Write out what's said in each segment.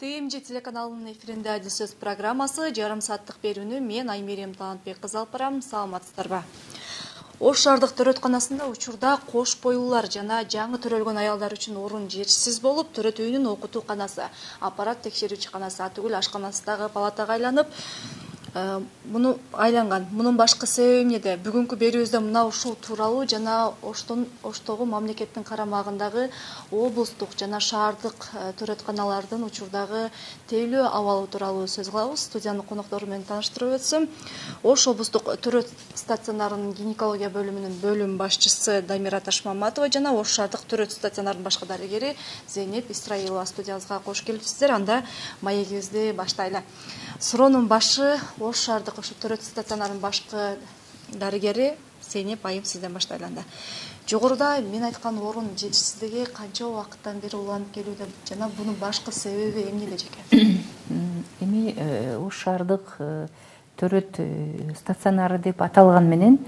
тмж телеканалынын эфиринде адил сөз программасы жарым сааттык берүүнү мен аймерим талантбек кызы алып барам. Саламатсыздарбы? Ош шаардык төрөтканасында учурда кош бойлуулар жана жаңы төрөлгөн аялдар үчүн орун жетишсиз болуп төрөт үйүнүн окутууканасы аппарат текшерүүчү канасы атүгүл ашканасы дагы палатага айланып муну айланган. Мунун башкы себеби эмнеде бүгүнкү берүүбүздө мына ушул тууралуу жана оштогу мамлекеттин карамагындагы облустук жана шаардык э, төрөтканалардын учурдагы тейлөө абалы тууралуу сөз кылабыз. Студиянын коноктору менен тааныштырып өтсөм ош облустук төрөт стационарынын гинекология бөлүмүнүн бөлүм башчысы дамира ташмаматова жана ош шаардык төрөт стационарынын башкы дарыгери зейнеп исраилова студиябызга кош келипсиздер анда маегибизди баштайлы суроонун башы ош шаардык ушу төрөт стационарынын башкы дарыгери зейнеп айым сизден баштайлы анда жогоруда мен айткан орун жетишсиздиги канча убакыттан бери уланып келүүдө жана бунун башкы себеби эмнеде эжеке эми э, ош шаардык э, төрөт э, стационары деп аталганы менен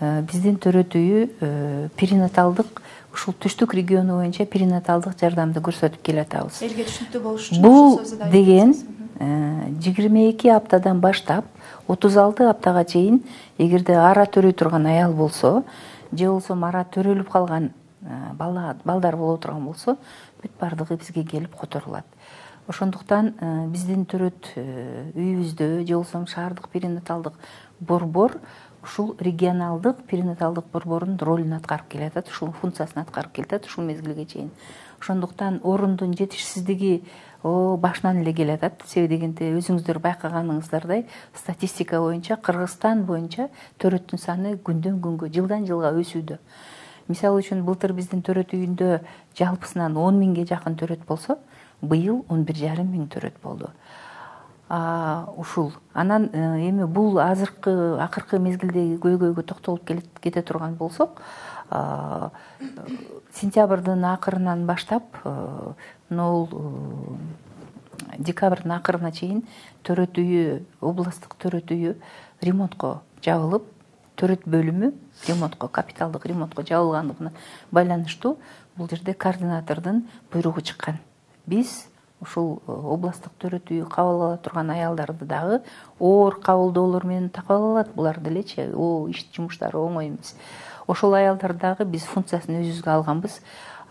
биздин төрөт үйү перинаталдык ушул түштүк региону боюнча перинаталдык жардамды көрсөтүп келатабыз. Элге түшүнүктүү болуш үчүн бул деген Э, жыйырма эки аптадан баштап отуз алты аптага чейин эгерде ара төрөй турган аял болсо же болбосо ара төрөлүп калган э, бала балдар боло турган болсо бүт баардыгы бизге келип которулат. Ошондуктан э, биздин төрөт үйүбүздө же болбосо шаардык перинаталдык борбор ушул регионалдык перинаталдык борбордун ролун аткарып келатат ушул функциясын аткарып келатат ушул мезгилге чейин. Ошондуктан орундун жетишсиздиги башынан эле келатат. Себеби дегенде өзүңүздөр байкаганыңыздардай статистика боюнча кыргызстан боюнча төрөттүн саны күндөн күнгө жылдан жылга өсүүдө. Мисалы үчүн былтыр биздин төрөт үйүндө жалпысынан он миңге жакын төрөт болсо быйыл он бир жарым миң төрөт болду ушул. Анан э, эми бул азыркы акыркы мезгилдеги көйгөйгө токтолуп кете турган болсок сентябрдын акырынан баштап э, могул э, декабрдын акырына чейин төрөт үйү областтык төрөт үйү ремонтко жабылып төрөт бөлүмү ремонтко капиталдык ремонтко жабылгандыгына байланыштуу бул жерде координатордун буйругу чыккан. Биз ушул э, областтык төрөт үйү кабыл ала турган аялдарды дагы оор кабылдоолор менен кабыл алат. Булар делечи иш жумуштары оңой эмес. Ошол аялдарды дагы биз функциясын өзүбүзгө алганбыз.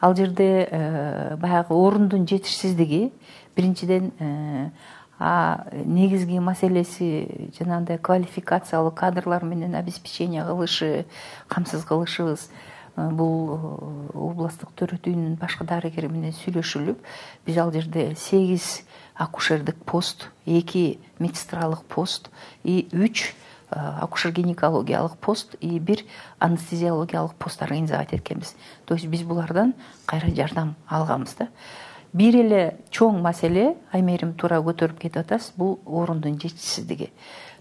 Ал жерде э, баягы орундун жетишсиздиги биринчиден э, негизги маселеси жанагындай квалификациялуу кадрлар менен обеспечение кылышы камсыз кылышыбыз бул областтык төрөт үйүнүн башкы дарыгери менен сүйлөшүлүп биз ал жерде сегиз акушердик пост эки медсестралык пост и үч акушер гинекологиялык пост и бир анестезиологиялык пост организовать эткенбиз то есть биз булардан кайра жардам алганбыз да. Бир эле чоң маселе аймерим туура көтөрүп кетип атасыз бул орундун жетишсиздиги.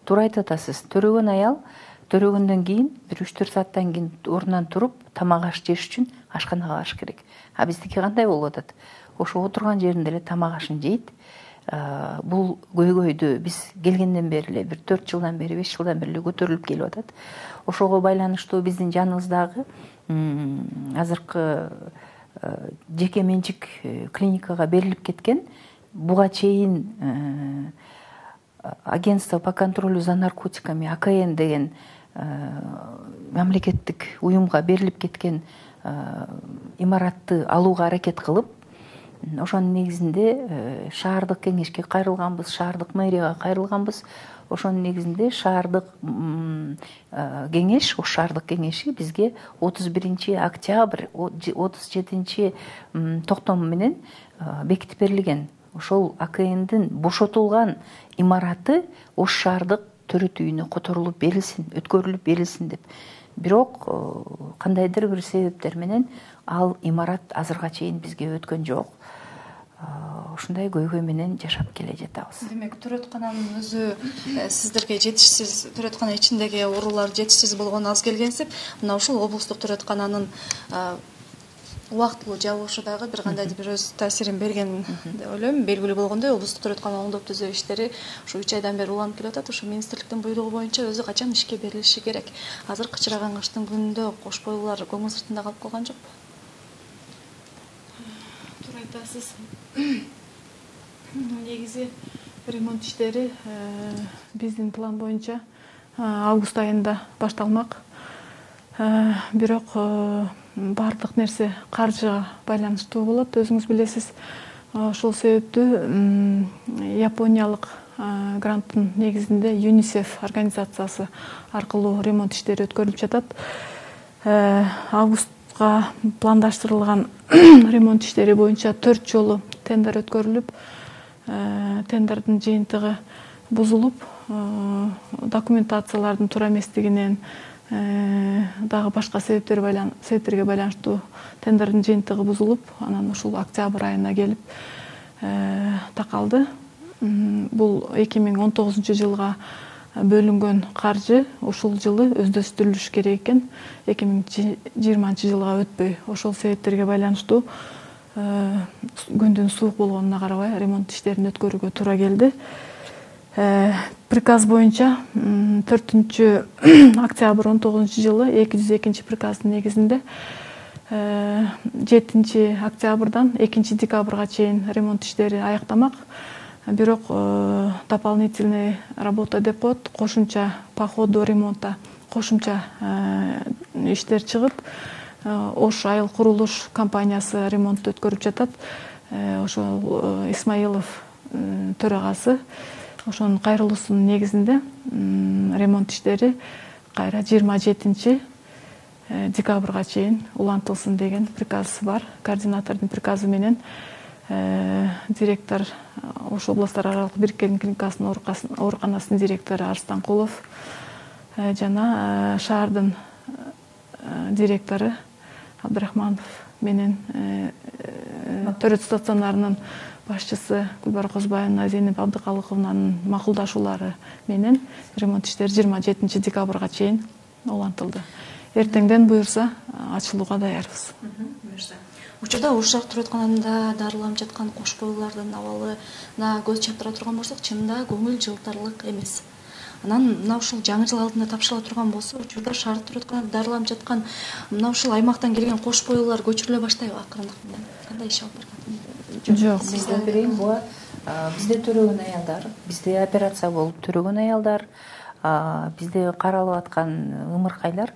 Туура айтып атасыз төрөгөн аял төрөгөндөн кийин бир үч төрт сааттан кийин ордунан туруп тамак аш жеш үчүн ашканага барыш керек. А биздики кандай болуп атат? Ошо отурган жеринде эле тамак ашын жейт. Бул көйгөйдү биз келгенден бери эле бир төрт жылдан бери беш жылдан бери эле көтөрүлүп келип атат. Ошого байланыштуу биздин жаныбыздагы азыркы жеке менчик э, клиникага берилип кеткен. Буга чейин э, агентство по контролю за наркотиками акн деген мамлекеттик уюмга берилип кеткен имаратты алууга аракет кылып ошонун негизинде э, шаардык кеңешке кайрылганбыз шаардык мэрияга кайрылганбыз. Ошонун негизинде шаардык э, кеңеш ош шаардык кеңеши бизге отуз биринчи октябрь отуз жетинчи токтому менен э, бекитип берилген. Ошол акндин бошотулган имараты ош шаардык төрөт үйүнө которулуп берилсин өткөрүлүп берилсин деп. Бирок кандайдыр бир себептер менен ал имарат азыркыга чейин бизге өткөн жок. Ушундай көйгөй менен жашап келе жатабыз. Демек төрөткананын өзү э, сиздерге жетишсиз төрөткана ичиндеги оорулар жетишсиз болгону аз келгенсип мына ушул облустук төрөткананын убактылуу жабылышы дагы бир кандайдыр бир өз таасирин берген деп ойлойм. Белгилүү болгондой облустук төрөткана оңдоп түзөө иштери ушу үч айдан бери уланып келип атат. Ошо министрликтин буйругу боюнча өзү качан ишке берилиши керек? Азыр кычыраган кыштын күнүндө кош бойлуулар көңүл сыртында калып калган жокпу туура айтасыз. Негизи ремонт иштери биздин план боюнча август айында башталмак. Бирок баардык нерсе каржыга байланыштуу болот. Өзүңүз билесиз ошол себептүү япониялык гранттын негизинде юнисеф организациясы аркылуу ремонт иштери өткөрүлүп жатат. Августка пландаштырылган ремонт иштери боюнча төрт жолу тендер өткөрүлүп тендердин жыйынтыгы бузулуп документациялардын туура эместигинен дагы башка себептерге байланыштуу тендердин жыйынтыгы бузулуп анан ушул октябрь айына келип такалды. Бул эки миң он тогузунчу жылга бөлүнгөн каржы ушул жылы өздөштүрүлүш керек экен. Эки миң жыйырманчы жылга өтпөй. Ошол себептерге байланыштуу күндүн суук болгонуна карабай ремонт иштерин өткөрүүгө туура келди приказ боюнча төртүнчү октябрь он тогузунчу жылы эки жүз экинчи приказдын негизинде жетинчи октябрдан экинчи декабрга чейин ремонт иштери аяктамак. Бирок э, дополнительный работа деп коет кошумча по ходу ремонта кошумча э, иштер чыгып э, ош айыл курулуш компаниясы ремонтту өткөрүп жатат. Ошол исмаилов төрагасы ошонун кайрылуусунун негизинде ремонт иштери кайра жыйырма жетинчи декабрга чейин улантылсын деген приказ бар. Координатордун приказы менен Э, директор ош областтар аралык бириккен клиникасынын ооруканасынын директору арстанкулов э, жана э, шаардын директору абдрахманов менен төрөт стационарынын башчысы гүлбар козбаевна зейнеп абдыкалыковнанын макулдашуулары менен ремонт иштери жыйырма жетинчи декабрга чейин улантылды. Эртеңден буюрса ачылууга даярбыз. Буюрса. Учурда ош шаар төрөтканасында дарыланып жаткан кош бойлуулардын абалына көз чаптыра турган болсок чынында көңүл жылытарлык эмес. Анан мына ушул жаңы жыл алдында тапшырыла турган болсо учурда шаардык төрөтканада дарыланып жаткан мына ушул аймактан келген кош бойлуулар көчүрүлө баштайбы акырындык менен кандай иш алып баратат жок. Сизден берейин буга бизде төрөгөн аялдар бизде операция болуп төрөгөн аялдар бизде каралып аткан ымыркайлар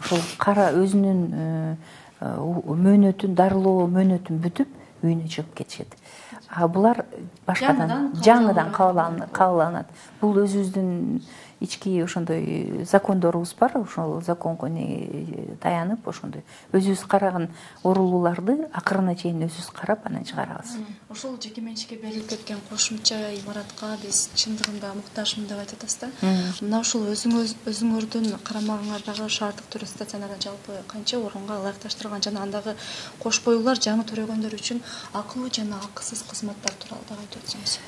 ушул кара өзүнүн Э, мөөнөтүн дарылоо мөөнөтүн бүтүп үйүнө чыгып кетишет. А булар башкадан жаңыдан кабыл алынат. Бул өзүбүздүн ички ошондой закондорубуз бар ошол законго таянып ошондой өзүбүз караган оорулууларды акырына чейин өзүбүз карап анан чыгарабыз. Ошол жеке менчикке берилип кеткен кошумча имаратка биз чындыгында муктажмын деп айтып атасыз да? Мына ушул өзүңөрдүн карамагыңардагы шаардык төрөт стационарда жалпы канча орунга ылайыкташтырылган жана андагы кош бойлуулар жаңы төрөгөндөр үчүн акылуу жана акысыз кызматтар тууралуу дагы айтып өтсөңүз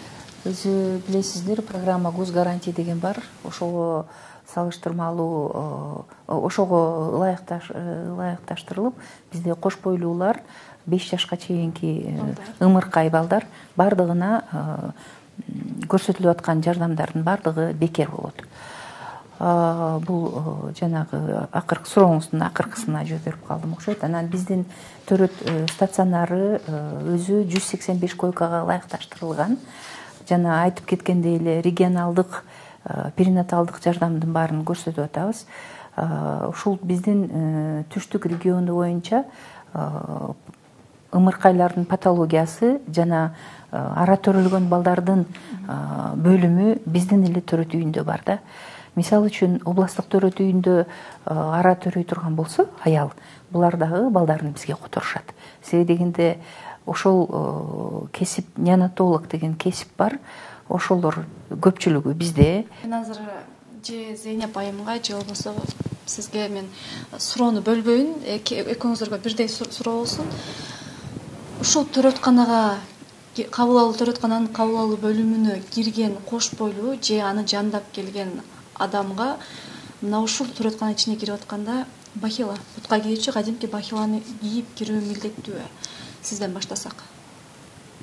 өзү билесиздер программа гос гарантия деген бар. Ошого салыштырмалуу э, ошого ылайыкташтырылып бизде кош бойлуулар беш жашка чейинки э, ымыркай балдар баардыгына э, көрсөтүлүп аткан жардамдардын баардыгы бекер болот. Бул жанагы акыркы сурооңуздун акыркысына жооп берип калдым окшойт. Анан биздин төрөт стационары өзү жүз сексен беш койкага ылайыкташтырылган жана айтып кеткендей эле регионалдык э, перинаталдык жардамдын баарын көрсөтүп атабыз. Э, ушул биздин э, түштүк региону боюнча ымыркайлардын патологиясы жана ара төрөлгөн балдардын бөлүмү биздин эле төрөт үйүндө бар да мисалы үчүн областтык төрөт үйүндө ара төрөй турган болсо аял булар дагы балдарын бизге которушат. Себеби дегенде ошол э, кесип неонатолог деген кесип бар. Ошолор көпчүлүгү бизде. Мен азыр же зейнеп айымга же болбосо сизге мен суроону бөлбөйүн экөөңүздөргө бирдей суроо болсун. Ушул төрөтканага кабыл алуу төрөткананын кабыл алуу бөлүмүнө кирген кош бойлуу же аны жандап келген адамга мына ушул төрөткананын ичине кирип атканда бахила бутка кийүүчү кадимки бахиланы кийип кирүү милдеттүүбү сизден баштасак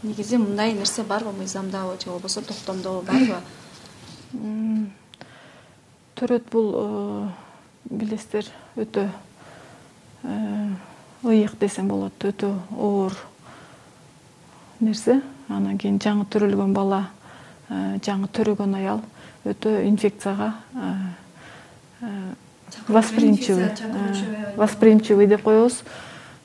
негизи мындай нерсе барбы мыйзамдабы же болбосо токтомдобу барбы төрөт бул э, билесиздер өтө э, ыйык десем болот өтө оор нерсе. Анан кийин жаңы төрөлгөн бала жаңы төрөгөн аял өтө инфекцияга восприимчивый восприимчивый деп коебуз.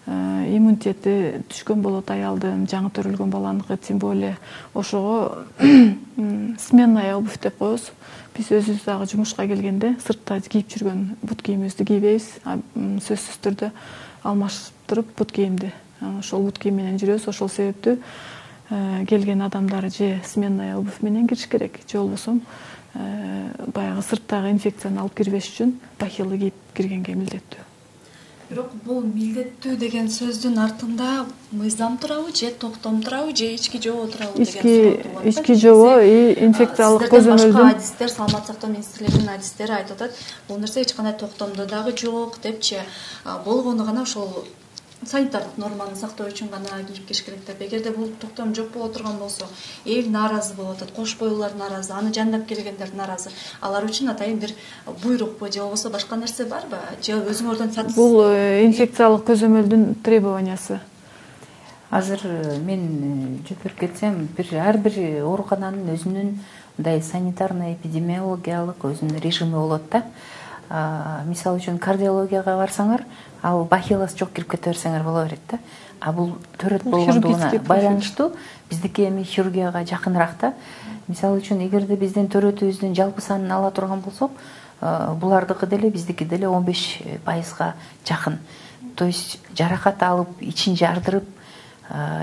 Иммунитети түшкөн болот аялдын жаңы төрөлгөн баланыкы тем более ошого сменная обувь деп коебуз. Биз өзүбүз дагы жумушка келгенде сыртта кийип жүргөн бут кийимибизди кийбейбиз сөзсүз түрдө алмаштырып бут кийимди ошол бут кийим менен жүрөбүз. Ошол себептүү келген адамдар же сменная обувь менен кириш керек же болбосо баягы сырттагы инфекцияны алып кирбеш үчүн бахила кийип киргенге милдеттүү. Бирок бул милдеттүү деген сөздүн артында мыйзам турабы же токтом турабы же ички жобо турабы ички ички жобо и инфекциялык көзөмөлдүн башка адистер саламаттык сактоо министрлигинин адистери айтып атат бул нерсе эч кандай токтомдо дагы жок депчи. Болгону гана ошол санитардык норманы сактоо үчүн гана кийип кириш керек деп. Эгерде бул токтом жок боло турган болсо эл нааразы болуп атат кош бойлуулар нааразы аны жандап келгендер нааразы алар үчүн атайын бир буйрукпу же болбосо башка нерсе барбы? Же өзүңөрдөн бул э, инфекциялык көзөмөлдүн требованиясы. Азыр э, мен э, жөпөрүп кетсем бир ар бир оорукананын өзүнүн мындай санитарный эпидемиологиялык өзүнүн режими болот да мисалы үчүн кардиологияга барсаңар ал бахиласы жок кирип кете берсеңер боло берет да. А бул төрөт болгондугуна байланыштуу биздики эми хирургияга жакыныраак да. Мисалы үчүн эгерде биздин төрөтүбүздүн жалпы санын ала турган болсок булардыкы деле биздики деле он беш пайызга жакын. То есть жаракат алып ичин жардырып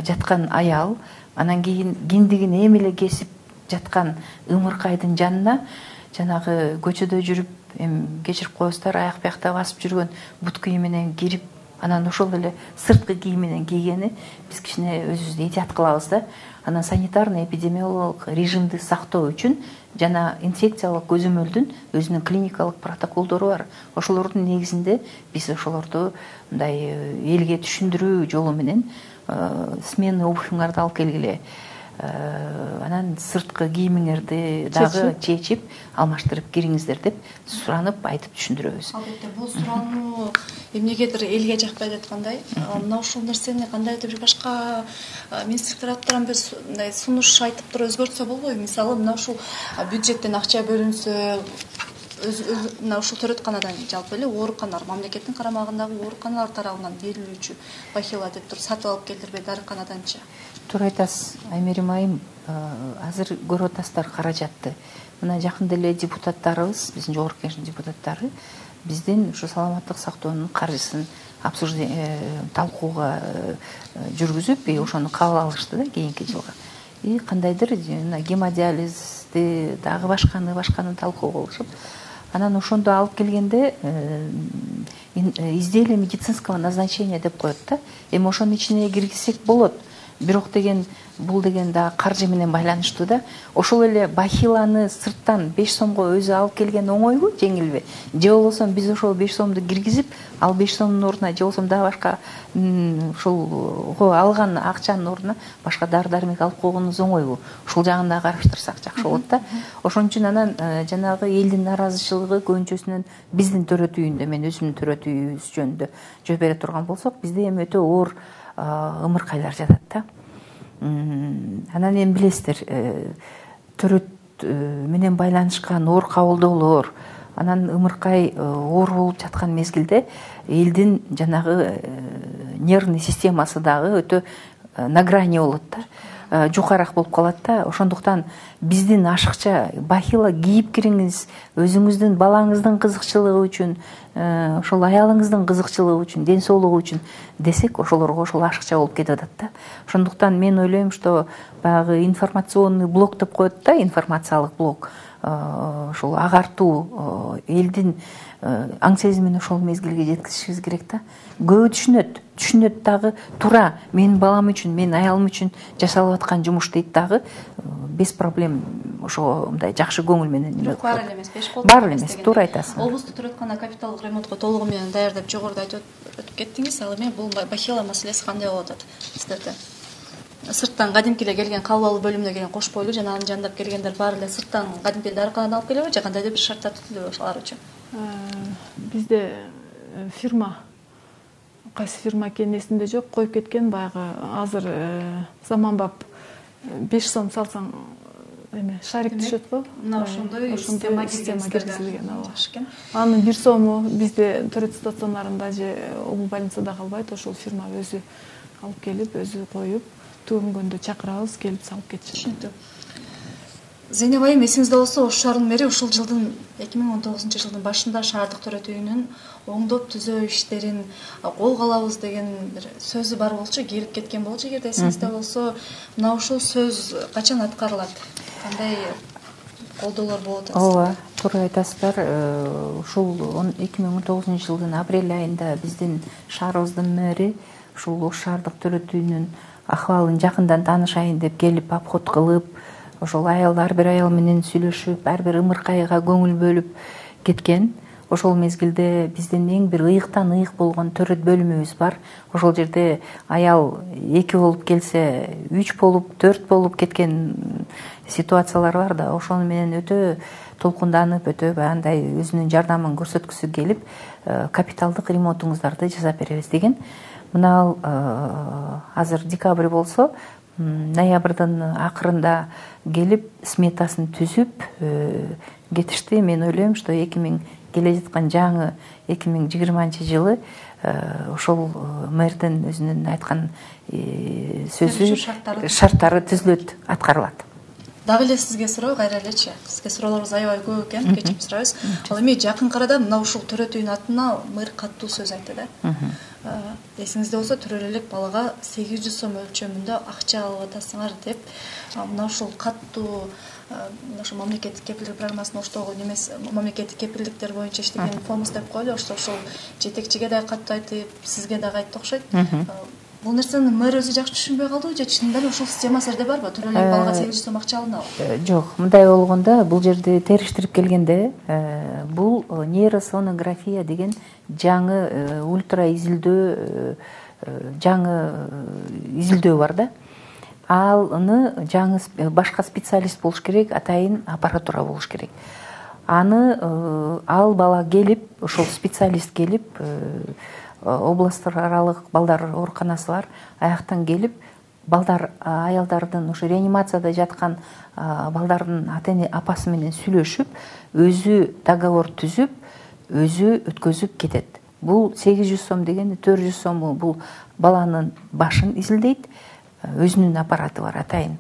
жаткан аял анан кийин киндигин эми эле кесип жаткан ымыркайдын жанына жанагы көчөдө жүрүп эми кечирип коесуздар аяк биякта басып жүргөн бут кийим менен кирип анан ошол эле сырткы кийим менен кийгени биз кичине өзүбүздү этият кылабыз да. Анан санитарный эпидемиологиялык режимди сактоо үчүн жана инфекциялык көзөмөлдүн өзүнүн клиникалык протоколдору бар. Ошолордун негизинде биз ошолорду мындай э, элге түшүндүрүү жолу менен э, сменный обувьуңарды алып келгиле анан сырткы кийимиңерди дагы чечип алмаштырып кириңиздер деп суранып айтып түшүндүрөбүз. Албетте бул сурануу эмнегедир элге жакпай жаткандай мына ушул нерсени кандайдыр бир башка министрлик тараптан бир мындай сунуш айтып туруп өзгөртсө болбойбу мисалы мына ушул бюджеттен акча бөлүнсө мына ушул төрөтканадан жалпы эле ооруканалар мамлекеттин карамагындагы ооруканалар тарабынан берилүүчү бахила деп туруп сатып алып келдирбей дарыканаданчы туура айтасыз аймерим айым азыр көрүп атасыздар каражатты мына жакында эле депутаттарыбыз биздин жогорку кеңештин депутаттары биздин ушу саламаттык сактоонун каржысын обсуждение талкууга э, жүргүзүп и ошону кабыл алышты да кийинки жылга. И кандайдыр мына гемодиализди дагы башканы башканы талкуу кылышып анан ошондо алып келгенде э, э, изделие медицинского назначения деп коет да эми ошонун ичине киргизсек болот бирок деген бул деген дагы каржы менен байланыштуу да. Ошол эле бахиланы сырттан беш сомго өзү алып келген оңойбу жеңилби же болбосо биз ошол беш сомду киргизип ал беш сомдун ордуна же болбосо дагы башка ушулго алган акчанын ордуна башка дары дармек алып койгонубуз оңойбу ушул жагын дагы караштырсак жакшы болот да. Ошон үчүн анан э, жанагы элдин нааразычылыгы көбүнчөсүнөн биздин төрөтүйүндө мен өзүмдүн төрөтүйүбүз жөнүндө жооп бере турган болсок бизде эми өтө оор ымыркайлар жатат да. Анан эми билесиздер э, төрөт э, менен байланышкан оор кабылдоолор анан ымыркай э, оор болуп жаткан мезгилде элдин жанагы нервный системасы дагы өтө на грани болот да. Жукараак болуп калат да. Ошондуктан биздин ашыкча бахила кийип кириңиз өзүңүздүн балаңыздын кызыкчылыгы үчүн ошол аялыңыздын кызыкчылыгы үчүн ден соолугу үчүн десек ошолорго ошол ашыкча болуп кетип атат да. Ошондуктан мен ойлойм что баягы информационный блок деп коет да информациялык блок ушул э, агартуу элдин аң сезимин ошол мезгилге жеткизишибиз керек да. Көбү түшүнөт түшүнөт дагы туура менин балам үчүн менин аялым үчүн жасалып аткан жумуш дейт дагы без проблем ошого мындай жакшы көңүл менен бирок баары эле эмес беш баары эле эмес туура айтасыз облустук төрөткана капиталдык ремонтко толугу менен даяр деп жогоруда айтып өтүп кеттиңиз ал эми бул бахила маселеси кандай болуп атат? Сиздерде сырттан кадимки эле келген кабыл алуу бөлүмүнө келген кош бойлуу жана аны жандап келгендер баары эле сырттан кадимки эле дарыканадан алып келеби же кандайдыр бир шарттар түзүлөбү алар үчүн. Бизде э, фирма кайсы фирма экени эсимде жок коюп кеткен баягы азыр э, заманбап беш сом салсаң эме шарик түшөт го. мына ошондой система киргизилген ооба. Экен. Анын бир сому бизде төрөт стационарында же обул больницада калбайт. Ошол фирма өзү алып келип өзү коюп төгүнгөндө чакырабыз келип салып кетишет түшүнүктүү зейнеп айым эсиңизде болсо ош шаарынын мэри ушул жылдын эки миң он тогузунчу жылдын башында шаардык төрөт үйүнүн оңдоп түзөө иштерин колго алабыз деген бир сөзү бар болчу келип кеткен болчу. Эгерде эсиңизде болсо мына ушул сөз качан аткарылат? Кандай колдоолор болот ооба туура айтасыздар э, ушул эки миң он тогузунчу жылдын апрель айында биздин шаарыбыздын мэри ушул ош шаардык төрөт үйүнүн акыбалын жакындан таанышайын деп келип обход кылып ошол аял ар бир аял менен сүйлөшүп ар бир ымыркайга көңүл бөлүп кеткен. Ошол мезгилде биздин эң бир ыйыктан ыйык болгон төрөт бөлүмүбүз бар. Ошол жерде аял эки болуп келсе үч болуп төрт болуп кеткен ситуациялар бар да. Ошону менен өтө толкунданып өтө баягындай өзүнүн жардамын көрсөткүсү келип э, капиталдык ремонтуңуздарды жасап беребиз деген мына э, азыр декабрь болсо ноябрдын акырында келип сметасын түзүп э, кетишти. Мен ойлойм что эки миң келе жаткан жаңы эки миң жыйырманчы жылы ошол э, мэрдин өзүнүн айткан сөзү шарттары түзүлөт аткарылат дагы эле сизге суроо кайра элечи сизге суроолорубуз аябай көп экен кечирип сурайбыз ал эми жакынкы арада мына ушул төрөт үйүнүн атына мэр катуу сөз айтты да. Эсиңизде болсо төрөлө элек балага сегиз жүз сом өлчөмүндө акча алып атасыңар деп мына ушул мына ошо мамлекеттик кепилдик программасынын оштогу немеси мамлекеттик кепилдиктер боюнча иштеген фомус деп коелу ошто ошол жетекчиге дагы катуу айтып сизге дагы айтты окшойт бул нерсени мэр өзү жакшы түшүнбөй калдыбы же чынында эле ушул система силерде барбы төрөлө элек балага сегиз жүз сом акча алынабы э, жок мындай болгондо бул жерде териштирип келгенде э, бул э, нейросонография деген жаңы ультра изилдөө жаңы изилдөө бар да. Аны жаңы башка специалист болуш керек атайын аппаратура болуш керек. Аны ал бала келип ошол специалист келип область аралык балдар ооруканасы бар аяктан келип балдар аялдардын ушу реанимацияда жаткан балдардын ата эне апасы менен сүйлөшүп өзү договор түзүп өзү өткөзүп кетет. Бул сегиз жүз сом дегени төрт жүз сому бул баланын башын изилдейт өзүнүн аппараты бар атайын.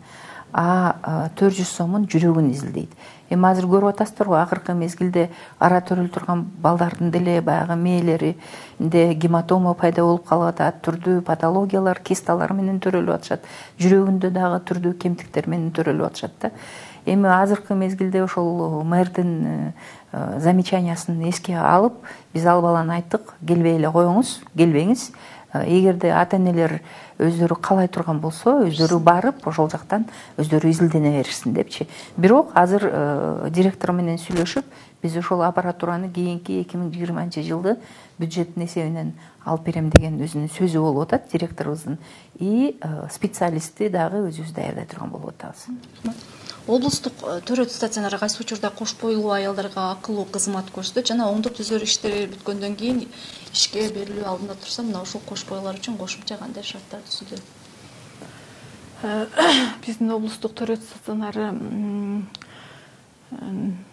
А төрт жүз сомун жүрөгүн изилдейт эми азыр көрүп атасыздар го акыркы мезгилде ара төрөлө турган балдардын деле баягы мээлеринде гематома пайда болуп калып атат түрдүү патологиялар кисталар менен төрөлүп атышат. Жүрөгүндө дагы түрдүү кемтиктер менен төрөлүп атышат да. Эми азыркы мезгилде ошол мэрдин э, замечаниясын эске алып биз ал баланы айттык. Келбей эле коюңуз келбеңиз. Э, эгерде ата энелер өздөрү каалай турган болсо өздөрү барып ошол жактан өздөрү изилдене беришсин депчи. Бирок азыр э, директор менен сүйлөшүп биз ошол аппаратураны кийинки эки миң жыйырманчы жылды бюджеттин эсебинен алып берем деген өзүнүн сөзү болуп атат директорубуздун. И э, специалистти дагы өзүбүз даярдай турган болуп атабыз. Облустук э, төрөт стационары кайсы учурда кош бойлуу аялдарга акылуу кызмат көрсөтөт жана оңдоп түзөө иштери бүткөндөн кийин ишке берилүү алдында турса мына ушул кош бойлуулар үчүн кошумча кандай шарттар түзүлөт? Э, биздин облустук төрөт стационары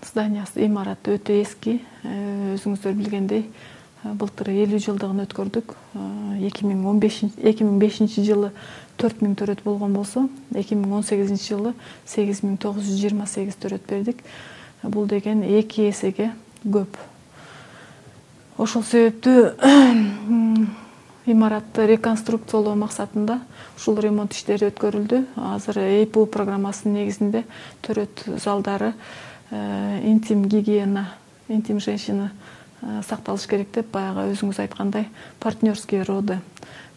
зданиясы имараты өтө эски. Э, өзүңүздөр билгендей былтыр элүү жылдыгын өткөрдүк. Эки миң он бешинчи эки миң бешинчи жылы төрт миң төрөт болгон болсо эки миң он сегизинчи жылы сегиз миң тогуз жүз жыйырма сегиз төрөт бердик. Бул деген эки эсеге көп ошол себептүү имаратты реконструкциялоо максатында ушул ремонт иштери өткөрүлдү. Азыр эпу программасынын негизинде төрөт залдары э, интим гигиена интим женщина э, сакталыш керек деп баягы өзүңүз айткандай партнерские роды.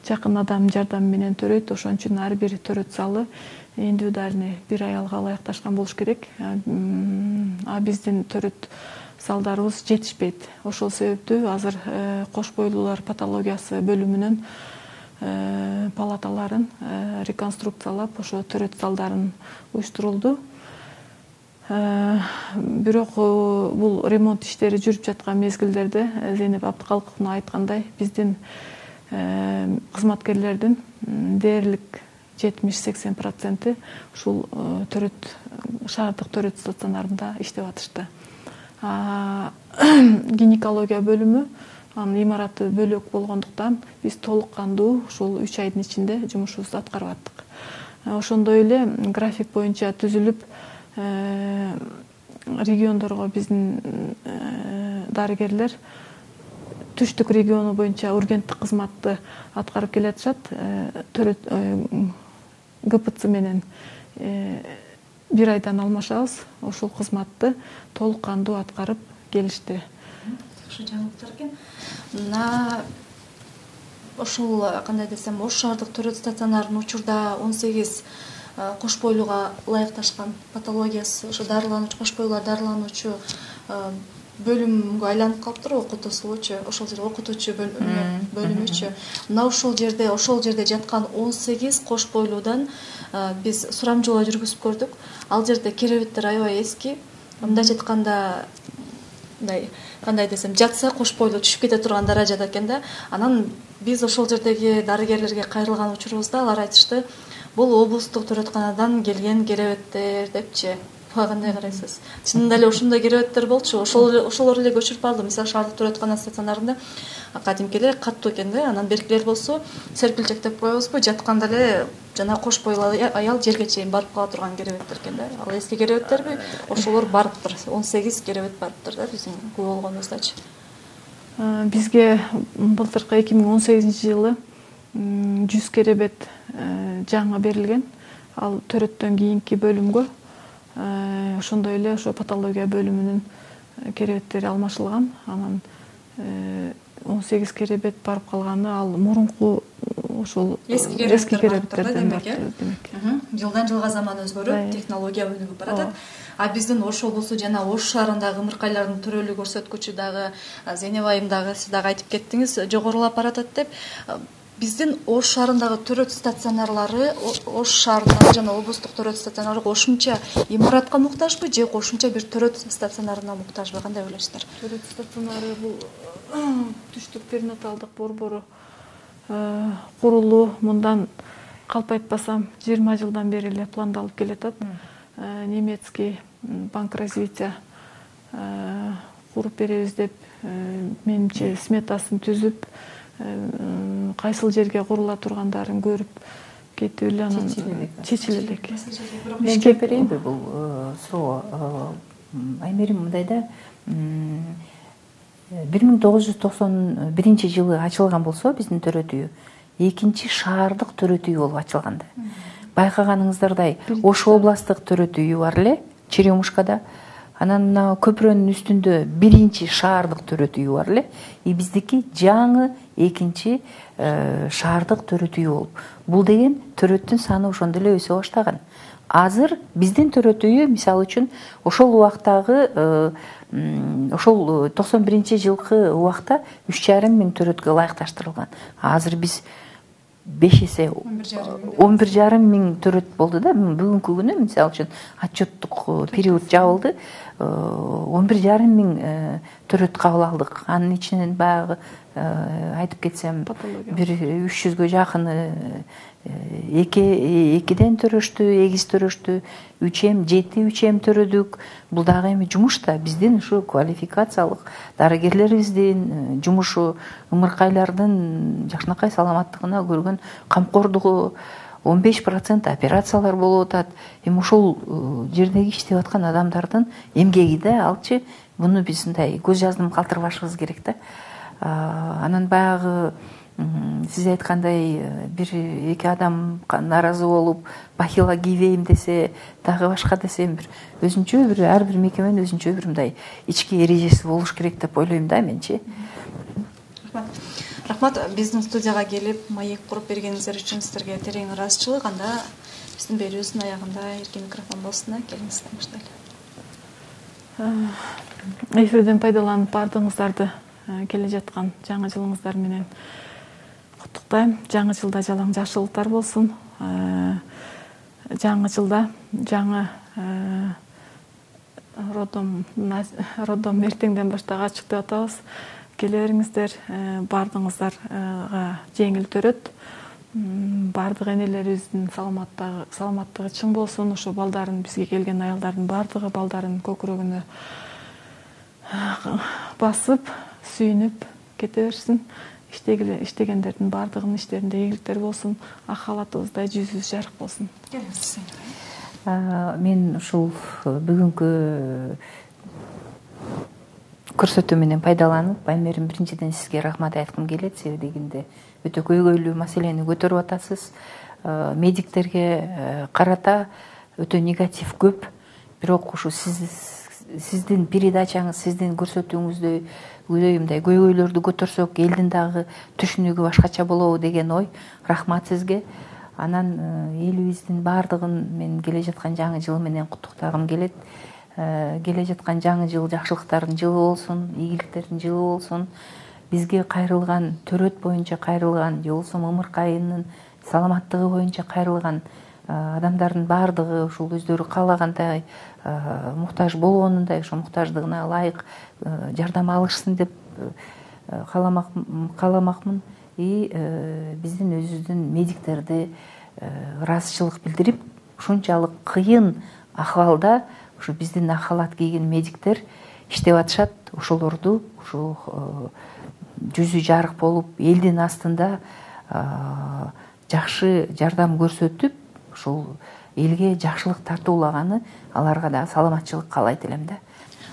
Жакын адамдын жардамы менен төрөйт ошон үчүн ар бир төрөт залы индивидуальный бир аялга ылайыкташкан болуш керек. А биздин төрөт залдарыбыз жетишпейт. Ошол себептүү азыр э, кош бойлуулар патологиясы бөлүмүнүн э, палаталарын э, реконструкциялап ошо төрөт залдарын уюштурулду. Бирок бул ремонт иштери жүрүп жаткан мезгилдерде зейнеп абдыкалыковна айткандай биздин кызматкерлердин дээрлик жетимиш сексен проценти ушул төрөт шаардык төрөт стационарында иштеп атышты гинекология бөлүмү анын имараты бөлөк болгондуктан биз толук кандуу ушул үч айдын ичинде жумушубузду аткарып аттык ошондой эле график боюнча түзүлүп региондорго биздин дарыгерлер түштүк региону боюнча ургенттик кызматты аткарып келатышат төрөт гпц менен бир айдан алмашабыз. Ушул кызматты толук кандуу аткарып келишти. Жакшы жаңылыктар экен. Мына ушул кандай десем ош шаардык төрөт стационарынын учурда он сегиз кош бойлууга ылайыкташкан патологиясы ошо дарылануучу кош бойлуулар дарылануучу бөлүмгө айланып калыптыр окутуу болчу ошол жерде окутуучу бөлүмүчү. Мына ушул жерде ошол жерде жаткан он сегиз кош бойлуудан биз сурамжылоо жүргүзүп көрдүк. Ал жерде керебеттер аябай эски. Мындайча айтканда мындай кандай десем жатса кош бойлуу түшүп кете турган даражада экен да. Анан биз ошол жердеги дарыгерлерге кайрылган учурубузда алар айтышты бул облустук төрөтканадан келген керебеттер депчи кандай карайсыз? Чынында эле ошондой керебеттер болчу. Ошолор эле көчүрүп алды. Мисалы шаардык төрөткана стационарында кадимки эле катуу экен да анан беркилер болсо серпилчектеп коебузбу жатканда эле жанагы кош бойлуу аял жерге чейин барып кала турган керебеттер экен да. Ал эски керебеттерби ошолор барыптыр. Он сегиз керебет барыптыр да биздин күбө болгонубуздачы. Бизге былтыркы эки миң он сегизинчи жылы жүз керебет э, жаңы берилген. Ал төрөттөн кийинки бөлүмгө ошондой эле ошо патология бөлүмүнүн э, керебеттери алмашылган. Анан он сегиз керебет барып калганы ал мурунку ошол эски керебеттерден демек э? жылдан жылга заман өзгөрүп технология өнүгүп баратат а биздин ош облусу жана ош шаарындагы ымыркайлардын төрөлүү көрсөткүчү дагы зейнеп айым дагы сиз дагы айтып кеттиңиз жогорулап баратат деп биздин ош шаарындагы төрөт стационарлары ош шаарындагы жана облустук төрөт стационары кошумча имаратка муктажбы же кошумча бир төрөт стационарына муктажбы? Кандай ойлойсуздар төрөт стационары бул түштүк перинаталдык борбору э, курулуу мындан калп айтпасам жыйырма жылдан бери эле пландалып келатат э, немецкий банк развития э, куруп беребиз деп менимче сметасын түзүп кайсыл жерге курула тургандарын көрүп кетип эле анан чечиле элек мен жооп берейинби бул суроого аймерим мындай да бир миң тогуз жүз токсон биринчи жылы ачылган болсо биздин төрөт үйү экинчи шаардык төрөт үйү болуп ачылган да байкаганыңыздардай ош областтык төрөт үйү бар эле черемушкада. Анан мына көпүрөнүн үстүндө биринчи шаардык төрөт үйү бар эле. И биздики жаңы экинчи э, шаардык төрөт үйү болуп. Бул деген төрөттүн саны ошондой эле өсө баштаган. Азыр биздин төрөт мисалы үчүн ошол убактагы э, ошол э, токсон биринчи жылкы убакта үч жарым миң төрөткө ылайыкташтырылган. Азыр биз беш эсе он бир жарым миң төрөт болду да. Бүгүнкү күнү мисалы үчүн отчеттук э, период жабылды. Он бир жарым миң төрөт кабыл алдык. Анын ичинен баягы айтып кетсем бир үч жүзгө жакыны эки экиден төрөштү эгиз төрөштү үч эм жети үч эм төрөдүк. Бул дагы эми жумуш да. Биздин ушу квалификациялык дарыгерлерибиздин э, жумушу ымыркайлардын жакшынакай саламаттыгына көргөн камкордугу он беш процент операциялар болуп атат. Эми ошол э, жердеги иштеп аткан адамдардын эмгеги да. Алчы муну биз мындай көз жаздым калтырбашыбыз керек да. Анан баягы сиз айткандай э, бир эки адам нааразы болуп бахила кийбейм десе дагы башка десе бир өзүнчө бир ар бир мекеменин өзүнчө бир мындай ички эрежеси болуш керек деп ойлойм да менчи рахмат. Рахмат. Биздин студияга келип маек куруп бергениңиздер үчүн сиздерге терең ыраазычылык. Анда биздин берүүбүздүн аягында эркин микрофон болсун э келиңиз баштайлы эфирден пайдаланып баардыгыңыздарды э, келе жаткан жаңы жылыңыздар менен куттуктайм жаңы жылда жалаң жакшылыктар болсун. Э, жаңы жылда жаңы э, роддом роддом эртеңден баштап ачык деп атабыз. Келе бериңиздер э, баардыгыңыздарга жеңил төрөт. Баардык энелерибиздин саламаттыгы чың болсун. Ошо балдарын бизге келген аялдардын баардыгы балдарынын көкүрөгүнө басып сүйүнүп кете берсин иштегендердин баардыгынын иштеринде ийгиликтер болсун ак халатыбыздай жүзүбүз жарык болсун. Мен ушул бүгүнкү көрсөтүү менен пайдаланып аймерим биринчиден сизге рахмат айткым келет. Себеби дегенде өтө көйгөйлүү маселени көтөрүп атасыз. Медиктерге карата өтө негатив көп. Бирок ушу сиздин передачаңыз сиздин көрсөтүүңүздөй мындай көйгөйлөрдү көтөрсөк элдин дагы түшүнүгү башкача болобу деген ой. Рахмат сизге. Анан элибиздин баардыгын мен келе жаткан жаңы жыл менен куттуктагым келет. Келе жаткан жаңы жыл жакшылыктардын жылы болсун ийгиликтердин жылы болсун. Бизге кайрылган төрөт боюнча кайрылган же болбосо ымыркайынын саламаттыгы боюнча кайрылган адамдардын баардыгы ушул өздөрү каалагандай муктаж болгонундай ошо муктаждыгына ылайык жардам алышсын деп кааламакмын. И биздин өзүбүздүн медиктерди ыраазычылык билдирип ушунчалык кыйын акыбалда ушу биздин ак халат кийген медиктер иштеп атышат. Ошолорду ушул жүзү жарык болуп элдин астында жакшы жардам көрсөтүп ушул элге жакшылык тартуулаганы аларга дагы саламатчылык каалайт элем да.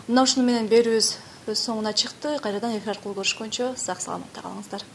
Мына ушуну менен берүүбүз өз соңуна чыкты кайрадан эфир аркылуу көрүшкөнчө сак саламатта калыңыздар